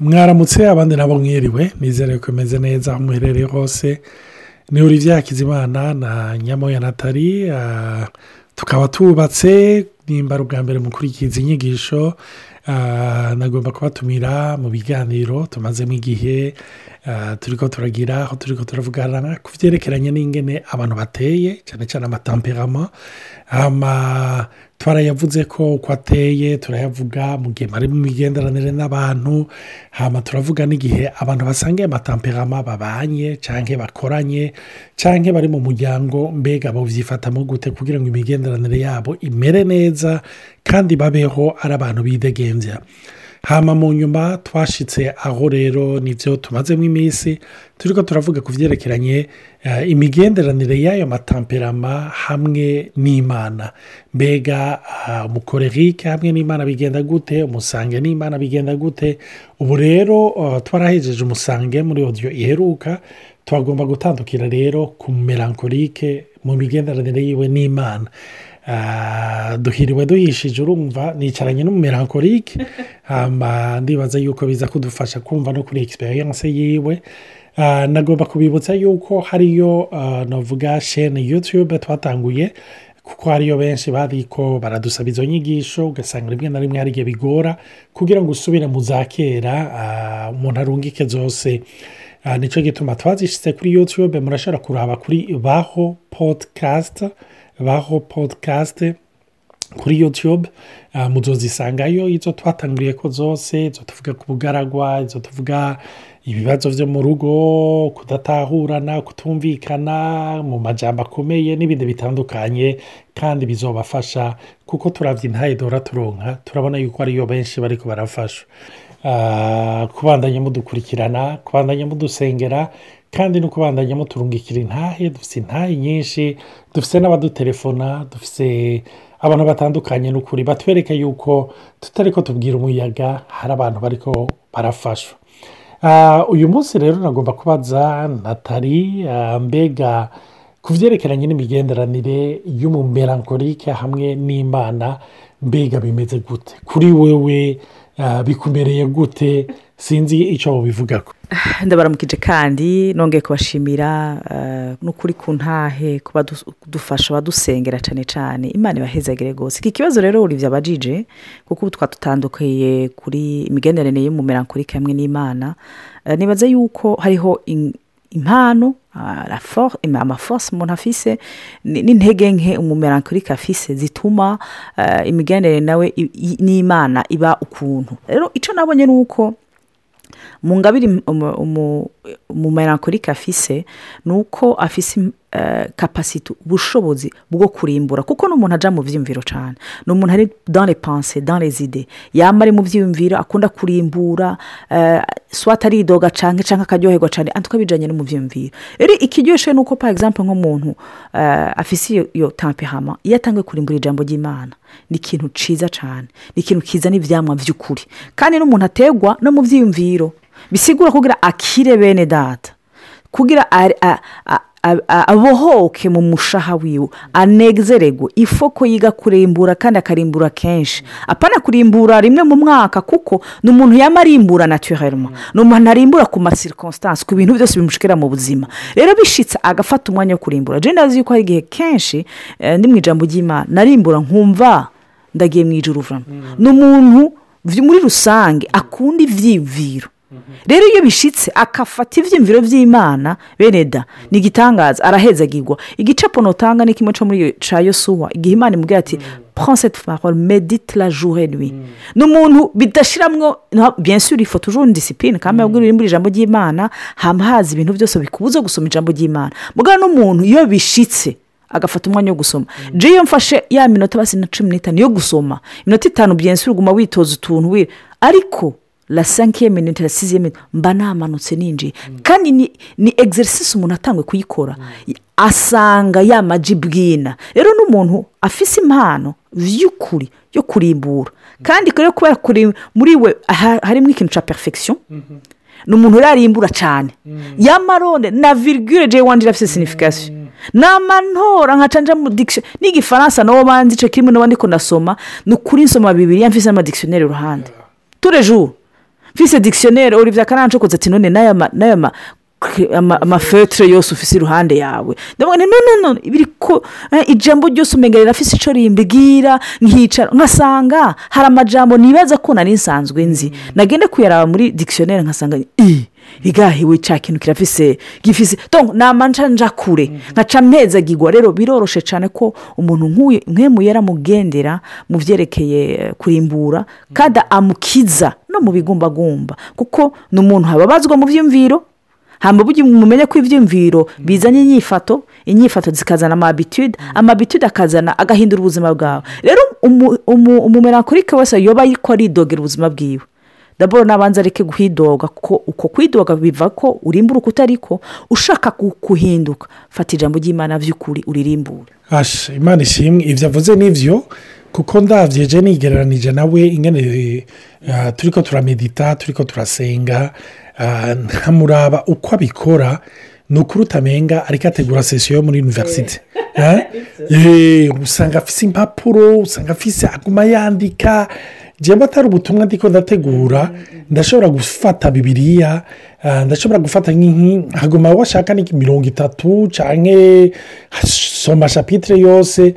mwaramutse abandi nabo mwiriwe nizere ko imeze neza aho muherereye hose. Ni Olivier Hakizimana na nyamoya natali tukaba tubatse nimba ubwa mbere mukurikiza inyigisho nagomba kubatumira mu biganiro tumazemo igihe turi ko turagira aho turi ko turavugana ku byerekeranye n'ingene abantu bateye cyane cyane amatamperama twarayavuze ko uko ateye turayavuga mu gihe bari mu migenderanire n'abantu hama turavuga n'igihe abantu basangiye amatamperama babanye cyangwa bakoranye cyangwa bari mu muryango mbega bawubyifatamo gute kugira ngo imigenderanire yabo imere neza kandi babeho ari abantu bidegembya. Hama mu nyuma twashyitse aho rero ni byo tumazemo iminsi turi ko turavuga ku byerekeranye imigenderanire y'ayo matamperama hamwe n'imana. Mbega umukorerike hamwe n'imana bigenda gute umusange n'imana bigenda gute? Ubu rero twarahejeje umusange muri odiyo iheruka twagomba gutandukira rero ku melankorike mu migenderanire yiwe n'imana. Duhiriwe duhishije urumva nicaranye n'umumerankorike ndibaza yuko biza kudufasha kumva no kuri egisperiyanse yiwe. Nagomba kubibutsa yuko hariyo navuga shene yutube twatanguye kuko hariyo benshi bari ko baradusaba izo nyigisho ugasanga rimwe na rimwe hari igihe bigora kugira ngo usubire mu za kera umuntu arungike zose. Nicyo gituma twazishyize kuri yutube murashobora kuraba kuri baho podikasti baho podikasti kuri yutube muzozisangayo izo twatanguriye ko zose izo tuvuga ku bugaragwa izo tuvuga ibibazo byo mu rugo kudatahurana kutumvikana mu majyamba akomeye n'ibindi bitandukanye kandi bizobafasha kuko turabya intaye dora turonka turabona yuko ariyo benshi bari barafasha. Kubandanya mudukurikirana kubandanya mudusengera kandi no kubandanya muturungikira intahe dufite intahe nyinshi dufite n'abadutelefona dufite abantu batandukanye n'ukuri batwereka yuko tutari ko tubwira umuyaga hari abantu bari ko barafashwa uyu munsi rero nagomba kubaza natali mbega ku byerekeranye n'imigenderanire y'umumerankorike hamwe n'imana mbega bimeze gute? Kuri wewe bikumereye gute? Sinzi icyo bubivuga ko ndabaramukije kandi nongeye kubashimira n'ukuri ku ntahe kuba dufasha abadusengera cyane cyane imana ibahezagire rwose. Iki kibazo rero uri byabajije kuko ubu twatutandukanye kuri imigenderanire y'umumerankorike hamwe n'imana. Nibaza yuko hariho impano amaforce umuntu afise n'intege nke umumerankorike afise zituma imigenderanire nawe n'imana iba ukuntu. Rero icyo nabonye ni uko mu ngabire umumerankorike afise ni uko afise kapasite ubushobozi bwo kurimbura. Kuko ni umuntu ajya mu byiyumviro cyane ni umuntu ari dans panse dans les ide yaba ari mu byiyumviro akunda kurimbura swata aridoga cyane cyangwa akaryoherwa cyane ariko bijyanye no mu byiyumviro rero ikiryoshye ni uko pa egisampu nk'umuntu afise iyo tampehama iyo atangiye kurimbura ijambo ry'imana ni ikintu cyiza cyane ni ikintu kizana ibyamwa by'ukuri kandi n'umuntu ategwa no mu byiyumviro bisigura kugira akire bene data. Kugira abohoke mu mushaha wiwe. Anezererwe ifoko yiga kurimbura kandi akarimbura kenshi. Apana kurimbura rimwe mu mwaka kuko ni umuntu yaba arimbura naturellement. Ni umuntu arimbura ku masirikonsitansi ku bintu byose bimushikira mu buzima. Rero bishitse agafata umwanya wo kurimbura. Jenda azi yuko hari igihe kenshi ndi mu ijambo ry'imana narimbura nkumva ndagiye mu ijoro vuba ni umuntu muri rusange akunda ibyiyumviro rero iyo bishyitse akafata ibyiyumviro by'imana bene da ni igitangaza arahezagirwa igicapo notanga ni kimwe cyo muri cya yosuwa igihe imana imubwira ati ponsete parole medite la joure lui ni umuntu bidashiramwo bensuri ifoto ujuru disipurine kandi yabwira uri muri ijambo ry'imana haba haza ibintu byose bikubuza gusoma ijambo ry'imana. Mugana n'umuntu iyo bishyitse agafata umwanya wo gusoma. Iyo mfashe ya minota basi na cumi n'itanu yo gusoma iminota itanu byensuri uguma witoza utuntu ariko la sankiye minute la siziye minute mba namanutse ninjiye kandi ni ni egiserisisi umuntu atangwe kuyikora. Asanga yamaji bwina. Rero n'umuntu afise impano y'ukuri yo kurimbura. Kandi rero kubera kuri muri we harimo ikintu cya perfection. Ni umuntu urarimbura cyane y'amaronde na virigure je wanje irafite sinifikasiyo ni amantora nkaca mu dikisho n'igifaransa nabo banzi icyo kirimo n'abandi ko ndasoma ni ukuri nsoma bibiri mfise n'amadikisiyoneri iruhande. Turejuru fise dictionnaire olivier akarancokoza ati none n'aya n'aya ma ama- amafetere yose ufise iruhande yawe. Ndavuga nti no no no biri ko eh, ijambo ryose umenga rirafise ico rimbwira nkicara nkasanga hari amajambo nibaza ko nari nsanzwe nzi. Nagende kuyaraba muri dictionnaire nkasanga i rigahiwe cya kintu kirafise gifise donc nama nca nja kure. Nkaca mpezagirwa rero biroroshe cyane ko umuntu nk'uyu yaramugendera mu byerekeye eh, kurimbura kandi amukiza no mu bigumbagumba. Kuko ni umuntu hababazwa mu byumviro hamba mumenye ko ibyumviro bizanye inyifato inyifato zikazana amabitude amabitude akazana agahindura ubuzima bwawe. Rero umu- umu- umumerankorike wese yoba ariko aridogera ubuzima bwiwe. Daboro nabanza areke guhidoga kuko uko kwidoga biva ko urimbura uko utariko ushaka ku- kuhinduka. Fata ijambo ry'imana by'ukuri uririmbure. Imana ishimwe ibyo avuze ni byo kuko ndabyeje nigereranije nawe ingene eh, turi ko turamedita turi ko turasenga ah, nkamuraba uko abikora ni ukuri utamenga ariko ategura sesiyo yo muri univerisite Eh, usanga afise impapuro usanga afise aguma yandika njyewe atari ubutumwa ndiko ndategura ndashobora gufata bibiriya ah, ndashobora gufata nk'inki haguma washaka ni mirongo itatu cyangwa soma shapitire yose.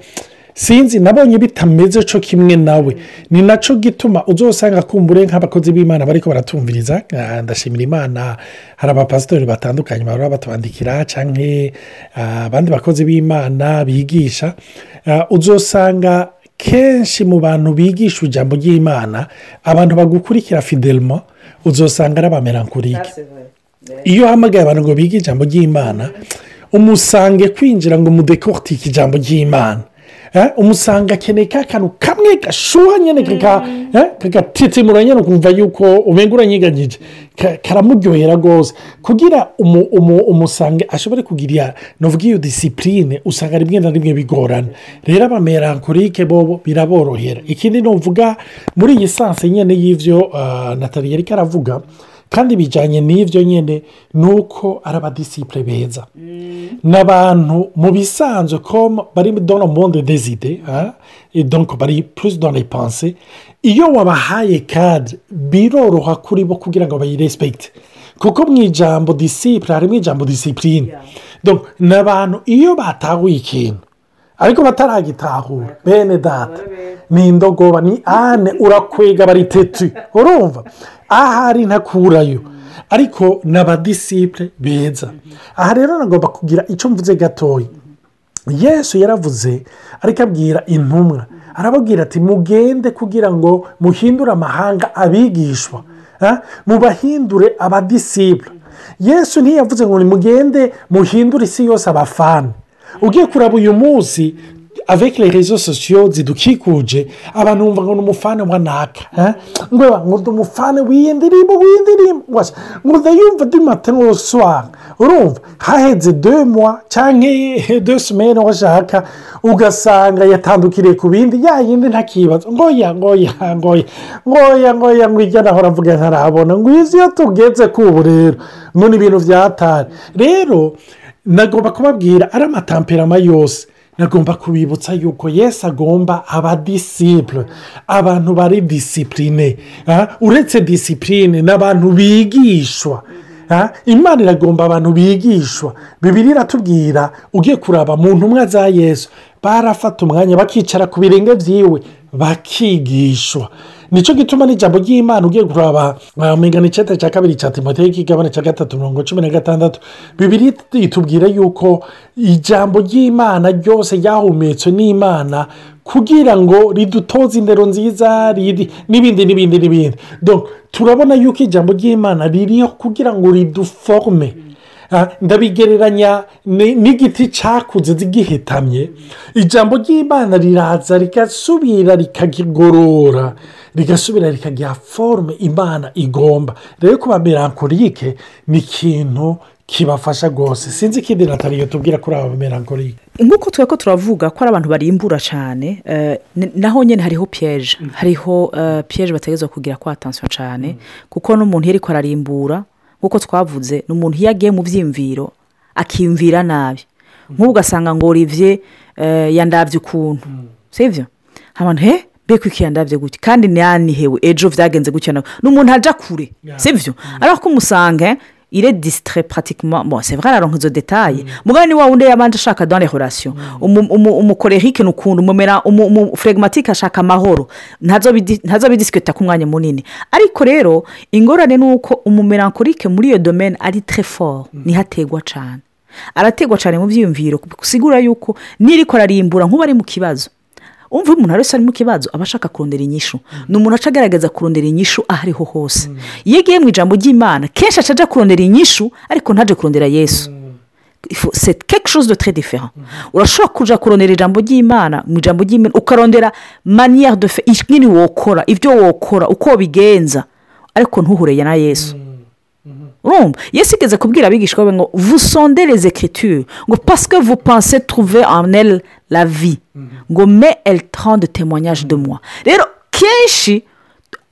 Sinzi nabonye bitameze cyo kimwe nawe. Ni na cyo gituma uzosanga kumbure nk'abakozi b'imana bariko baratumviriza. Ah, ndashimira imana. Hari abapasitori batandukanye bahora batwandikira cyangwa ah, abandi bakozi b'imana bigisha. Ah, uzosanga kenshi mu bantu bigisha ijambo ry'imana abantu bagukurikira fidelmo uzosanga ari abamerankurike iyo uhamagaye abantu ngo bige ijambo ry'imana umusange kwinjira ngo mudekortike ijambo ry'imana. Umusanga akeneye ka kantu kamwe gashuha nyine kaka- eh, kagatetsemura nyine ukumva yuko umenga uranyeganyije Ka- karamuryohera rwose. Kugira umu- umu- umusange ashobore kugira novuga iyo disipurine usanga rimwe na rimwe bigorana. Rero abamerankorike bo biraborohera. Ikindi nuvuga muri iyi sanse nyine y'ibyo ah, natali yari karavuga kandi bijyanye n'ibyo nyine ni uko ari abadisipure beza. Ni abantu mu bisanzwe ko bari le monde des idées hein, et donc bari dans les pensées iyo wabahaye cadre biroroha kuri bo kugira ngo bayirespekite kuko mu ijambo disipure harimo ijambo disipurine ni abantu iyo batahuye ikintu ariko bataragitahura bene data ni indogoba ni ane urakwega baritetu urumva? Ahari ntakurayo ariko ni abadisipure beza. Aha rero nagomba kugira icyo mvuze gatoya yesu yaravuze ariko abwira intumwa. Arababwira ati mugende kugira ngo muhindure amahanga abigishwa mubahindure abadisipure yesu ntiyavuze ngo nimugende muhindure isi yose abafana. Ugiye kuraba uyu munsi avec les réseaux sociaux zidukikuje abantu bumva ngo ni umufana wa naka ngo ndi umufana w'iyi ndirimbo w'iyi ndirimbo ngo ndayumva du matin au soir. Urumva haheze deux mois cyangwa deux semaines washaka ugasanga yatandukiriye ku bindi ya yindi ntakibazo. Ngoya ngoya ngoya ngoya ngoya ngo ijya naho aravuga ntarabona ngo izi iyo tugeze kubu rero ngo ni ibintu byatari. Rero nagomba kubabwira ari amatamperama yose. Nagomba kubibutsa yuko yesu agomba abadisipure abantu bari disipurine uretse disipurine ni abantu bigishwa imana iragomba abantu bigishwa. Bibiri iratubwira ugiye kuraba mu ntumwa za yesu barafata umwanya bakicara ku birenge byiwe bakigishwa. Ni cyo gituma n'ijambo ry'imana ugiye kuraba mengana icyenda cya kabiri cya timoteyo k'igabane cya gatatu mirongo cumi na gatandatu. Bibiri itubwira yuko ijambo ry'imana ryose ryahumetswe n'imana kugira ngo ridutoze indero nziza n'ibindi n'ibindi n'ibindi. Turabona yuko ijambo ry'imana ririho kugira ngo riduforme. Ah, ndabigereranya ni- n'igiti cyakuze gihetamye ijambo ry'imana riraza rigasubira rikagigorora rigasubira rikagira forume imana igomba rero kuba merankorike ni ikintu kibafasha rwose sinzi ikindi nataliyo tubwira kuri aba merankorike nk'uko tuba ko turavuga ko ari abantu barimbura cyane eh, naho nyine hariho piyeje hariho eh, piyeje bategereza kugira ko atansiyo cyane kuko n'umuntu iyo ariko ararimbura nk'uko twavuze ni umuntu iyo agiye mu byiyumviro akiyumvira nabi. Nk'ubu ugasanga ngo olivier eh, yandabye ukuntu. Sibyo abantu he mbega iki yandabye gutya? Kandi ntiyanihewe ejo byagenze gutya nawe ni umuntu ajya kure. Si byo ariko ko umusange ire disitire pratikima bon c'est vrai araronka izo detaye mugabo ni wa wundi yabanje ashaka dans les relations. Umukorerike ni ukuntu umumera umufuregimatike ashaka amahoro ntazo bidisikita ku mwanya munini. Ariko rero ingorane ni uko umumerankorike muri iyo domene ari tre fort. Niho ategwa cyane arategwa cyane mu byiyumviro bisigura yuko niriko ararimbura nk'ubu ari mu kibazo. Umva umuntu wese ari mu kibazo aba ashaka kurondera inyishu. Ni umuntu aca agaragaza kurondera inyishu aho ariho hose. Iyo agiye mu ijambo ry'imana kenshi aca ajya kurondera inyishu ariko ntaje kurondera yesu. De très différent. Urashobora kujya kurondera ijambo ry'imana mu ijambo ry'imana ukarondera maniyeri de fe nyine wokora ibyo wokora uko wabigenza. Ariko ntuhure na yesu. Urumva? Yesu igeze kubwira abigishwa be ngo vusondereze ekritire ngo pasike vupanse tuve anel la vi ngo me elitrande temonyage de moi. Rero kenshi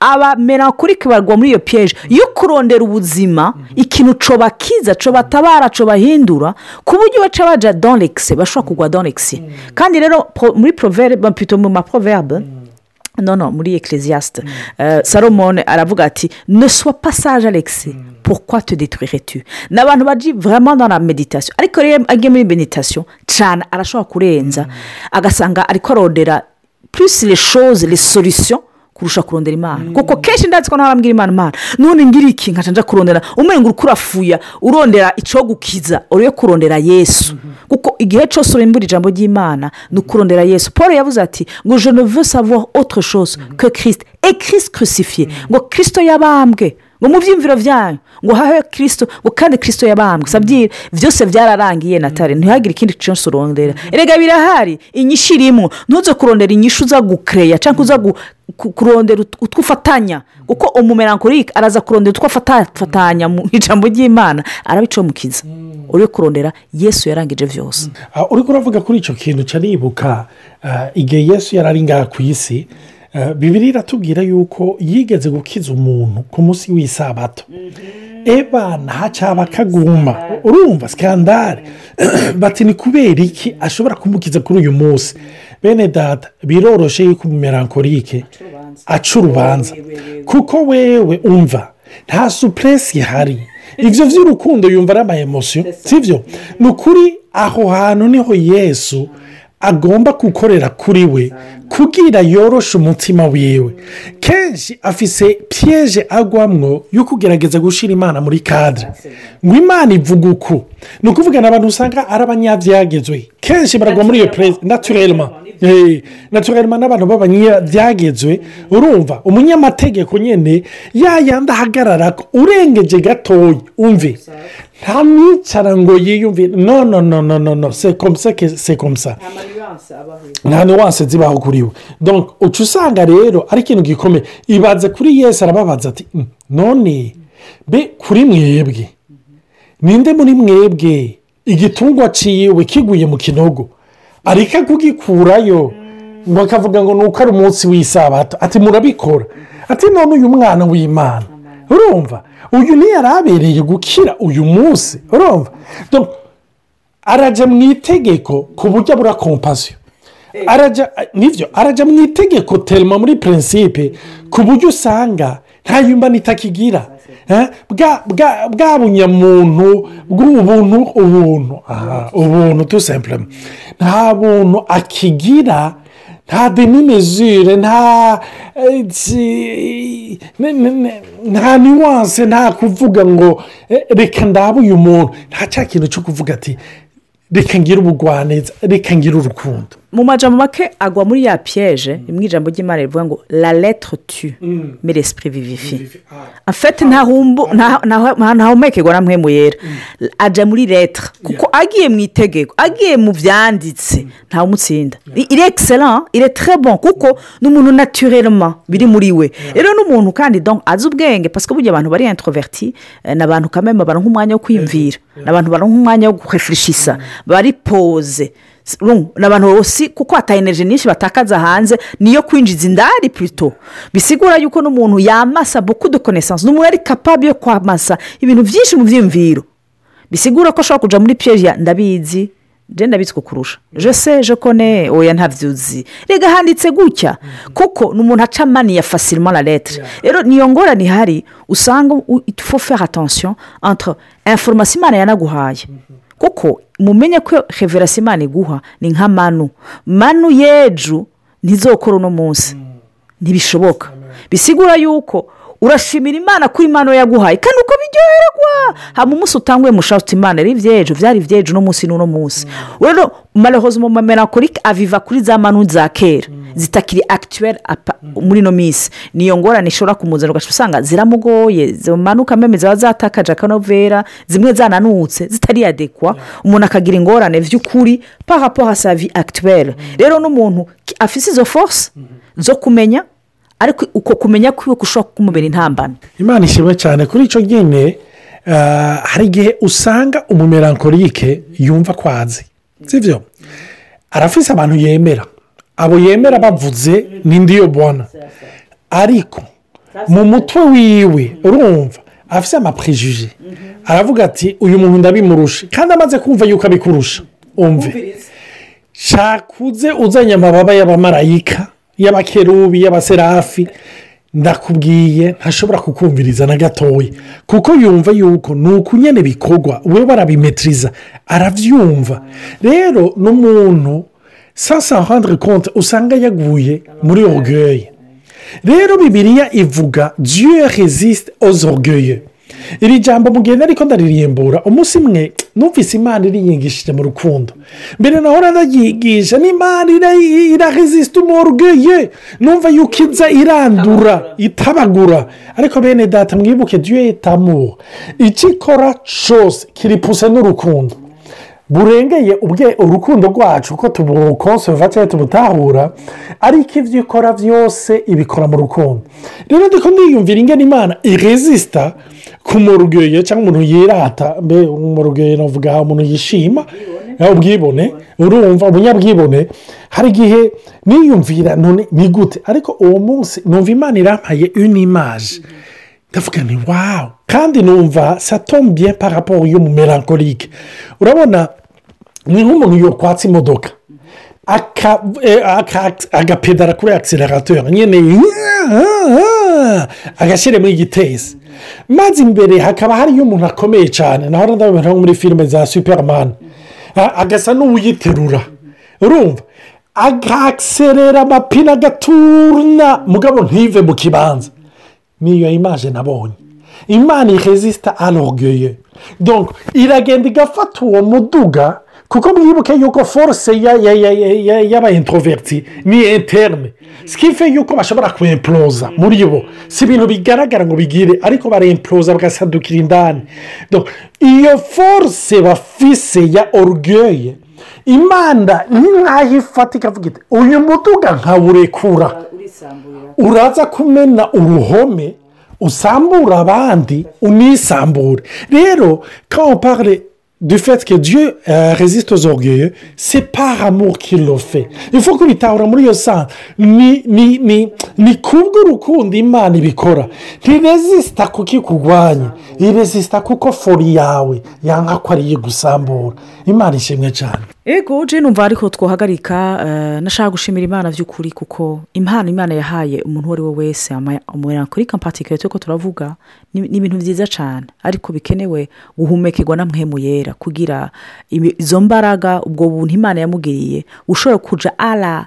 abamerankorike barwa muri iyo piyeje yo kurondera ubuzima ikintu cobakiza cobatabara cobahindura ku buryo baca baja l'excès bashobora kugwa l'excès. Kandi rero muri proverbe pito mu maproverbe nono muri ekeresiyasite salomone aravuga ati ne sois pas sage alexi pourquoi te détruire tu ni abantu baji vraiment dans la meditation ariko rero agiye muri meditation cyane arashobora kurenza agasanga plus les choses les solutions kurusha kurondera imana. Kuko kenshi ndazi ko ntabambwira imana imana none ngira iki nkaca njya kurondera? Umenya ngo urafuya urondera gukiza uriyo kurondera yesu. Kuko igihe cyose urimbura ijambo ry'imana ni ukurondera yesu. Paul yavuze ati ngo je ne veux savoir autre chose que kirisite et kirisite crucifié. Ngo kirisito yabambwe. Ngo mu byiyumviro byanyu ngo hahe kirisito ngo kandi kirisito yabambwe. Sabyire byose byararangiye natale ntihagire ikindi cyose urondera erega birahari inyishu irimo ntuze kurondera inyishu uza gukereya cyangwa uza kurondera utwo ufatanya. Kuko umumerankorike araza kurondera utwo afatanya mu ijambo ry'imana arabicomukiza uri kurondera yesu yarangije byose uri kuravuga kuri icyo kintu cyaribuka igihe yesu yari ari ngaha ku isi bibiri iratubwira yuko yigeze gukiza umuntu ku munsi w'isabato. Eba ntacaba akaguma urumva sikandare bati ni kubera iki ashobora kumukiza kuri uyu munsi? Bene data biroroshye yuko umumerankorike aca urubanza. Kuko wewe umva nta supuresi ihari. Ibyo by'urukundo yumva ari amayemosiyo si byo ni ukuri aho hantu ni ho yesu agomba gukorera kuri we. Kugira yoroshe umutima wiwe. Kenshi afise piyeje agwamwo yo kugerageza gushyira imana muri kadire ngo imana ivuga uku. Ni ukuvuga abantu usanga ari abanyabyagezwe kenshi baragwa muri iyo perezida naturelma naturelma n'abantu b'abanyabyagezwe urumva umunyamategeko nyine yayandi ahagarara urengeje gatoya umve. Nta mwicara ngo yiyumve no no no no no no. Sekomsa sekomsa nta nuwanse zibaho kuri we uca usanga rero ari ikintu gikomeye. Ibanze kuri yesi arababaza ati none be kuri mwebwe ninde muri mwebwe igitungwa ciwe kiguye mu kinogo? Ariko kugikurayo. Ngo akavuga ngo ni uko ari umunsi w'isabato. Ati murabikora. Ati none uyu mwana w'imana. Urumva? Uyu ntiyari abereye gukira uyu munsi. Urumva? Arajya mu itegeko ku buryo abura kompasiyo ni byo arajya mu itegeko terima muri prinsipe ku buryo usanga nta yumba nitakigira bwa bunyamuntu bw'ubuntu ubuntu ubuntu. Tu sempurema nta buntu akigira nta denimezire nta nta niwanse nta kuvuga ngo reka ndabe uyu muntu. Nta cya kintu cyo kuvuga ati reka ngire ubugwaneza reka ngire urukundo. Mu majambo make agwa muri ya piyeje imwe ijambo ry'imana rivuga ngo la lettre tu mere esprit vivifi afite ntahumekerwa na mpemu yera ajya muri lettre. Kuko agiye mu itegeko agiye mu byanditse ntawumutsinda iri ekisera iri bon. Kuko ni umuntu naturelema biri muri we. Rero n'umuntu kandi azi ubwenge pasike burya abantu bari introverti ni abantu kameme baronka umwanya wo kwiyumvira ni abantu baronka umwanya wo guhefurishisa bari poze ni abantu bose kuko hatayeneje nyinshi batakaza hanze niyo kwinjiza indari purito bisigura yuko n'umuntu yamasa buku de konesansi ni umuntu ari kapabi yo kwamasa ibintu byinshi mu byiyumviro bisigura ko ashobora kujya muri piyeje ndabizi. Genda bitswe kurusha jose je kone oya ntabyuzi rega handitse gutya kuko ni umuntu aca mani ya fasirima la letre rero niyo ngorane ihari usanga fo faire attention entre inforomasiyo imana yanaguhaye. Kuko mumenye ko reverasi imana iguha ni nka manu. Manu y'ejo ntizokora uno munsi. Ntibishoboka. Bisigura yuko urashimira imana ko imana yaguhaye. Kandi uko biryoherwa haba umunsi utanguye mushati imana ari iby'ejo byari iby'ejo uno munsi n'uno munsi. Rero marehoze mu mamerakorike aviva kuri za manu za kera. Zitakiri akituweri muri ino minsi. Niyo ngorane ishobora kumuzana ugaca usanga ziramugoye. Zimanuka meme ziba zatakaje akanovera zimwe zananutse zitari adekwa. Umuntu akagira ingorane by'ukuri parapo hasavi akituweri rero n'umuntu afite izo force zo kumenya ariko uko kumenya ko ushobora kumubera intambane imana ishimwe cyane kuri icyo nyine hari igihe usanga umumerankorike yumva ko azi sibyo arafise abantu yemera abo yemera bavuze n'indi yo bona. Ariko mu mutwe wiwe urumva afite amaprejuje aravuga ati uyu muntu ndabimurusha kandi amaze kumva yuko abikurusha umve. Shakuze uzanye amababa y'abamarayika y'abakerubi y'abaserafi ndakubwiye ntashobora kukumviriza na gatoya kuko yumva yuko ni uku nyine bikorwa we barabimetiriza arabyumva rero n'umuntu sasa handire konti usanga yaguye muri orugeye rero bibiriya ivuga dieu resiste aux orgueilleux. Iri jambo mugenda ariko ndaririmbura. Umunsi umwe numvise imana iriyingishije mu rukundo. Mbere naho ndayigisha n'imana iraresisite umurugeye numva yuko iza irandura itabagura. Ariko bene data mwibuke dieu etamu icyo ikora cyose kiripuse n'urukundo. Burengeye urukundo rwacu ko tubukonsova cyangwa tubutahura ariko ibyo ikora byose ibikora mu rukundo. Rero ndiko ndiyumvira ingana imana iresisita ku murugeye cyangwa umuntu yirata mbe umurugeye navuga umuntu yishima ubwibone urumva umunyabwibone hari igihe niyumvira none ni gute? Ariko uwo munsi numva imana irampaye unimaje ndavuga ni wawu kandi numva satombiye paraporo y'umumerankorike urabona ni nk'umuntu yokwatsa imodoka. Agapedara kuri akiserarateri nyine agashyira muri gitezi. Maze imbere hakaba hariyo umuntu akomeye cyane naho ndabona nko muri filime za superman. Agasa n'uwuyiterura. Urumva? Agaserera amapine agaturna. Mugabo ntive mu kibanza. Niyo imaje nabonye. Imana iresisita arogeye iragenda igafata uwo muduga kuko mwibuke yuko force y'abayintroverti ni interne. Sikife yuko bashobora kwemporoza muri bo si ibintu bigaragara ngo bigire ariko baremporoza bagasadukira indani. Iyo force bafise ya orugeye imana nk'aho ifata ikavuga iti uyu muduga nkawurekura uraza kumena uruhome usambura abandi unisambure. Rero kawo pare du fait que Dieu euh, résiste aux orgueilleux c'est par amour qu'il le fait. Il faut kubitahura muri iyo saa ni ni ni ni kubw'urukundo imana ibikora. Ntirezisita kuko ikurwanya irezisita kuko fori yawe. Yanga ko ariyo igusambura imana ishimwe cyane. Ego jene numva ariko twahagarika nashaka gushimira imana by'ukuri kuko impano imana yahaye umuntu uwo ari we wese kuri kampatikare turi ko turavuga ni ibintu byiza cyane. Ariko bikenewe guhumekerwa na mwemu yera kugira izo mbaraga ubwo buntu imana yamugiriye bushobora kujya ara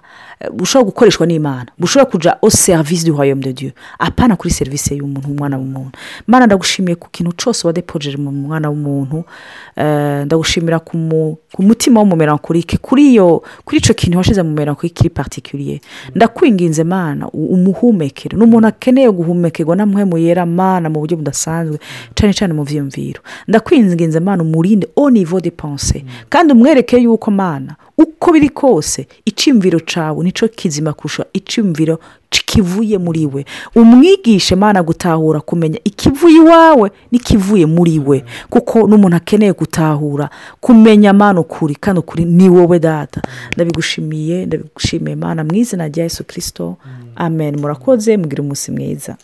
bushobora gukoreshwa n'imana. Bushobora kujya o serivisi du royaume de dieu. Apana kuri serivisi y'umuntu umwana w'umuntu. Imana ndagushimiye ku kintu cyose wadepojeje mu mwana w'umuntu. Ndagushimira ku mutima w'umumerankorike kuri iyo kuri icyo kintu washyize mu merankorike iri patikiriye ndakwinginze mana umuhumekere ni umuntu akeneye guhumekerwa na mwemu yera mana mu buryo budasanzwe cyane cyane mu byiyumviro ndakwinginze mana umurinde o nivo de pense kandi umwereke yuko mana uko biri kose icyumviro cyawe ni cyo kizima kurusha icyumviro kivuye muri we. Umwigishe mana gutahura kumenya ikivuye iwawe n'ikivuye muri we kuko n'umuntu akeneye gutahura kumenya mana ukuri kandi ukuri ni wowe data. Ndabigushimiye ndabigushimiye mana. Mu izina rya Yesu kirisito amen. Murakoze mugire umunsi mwiza.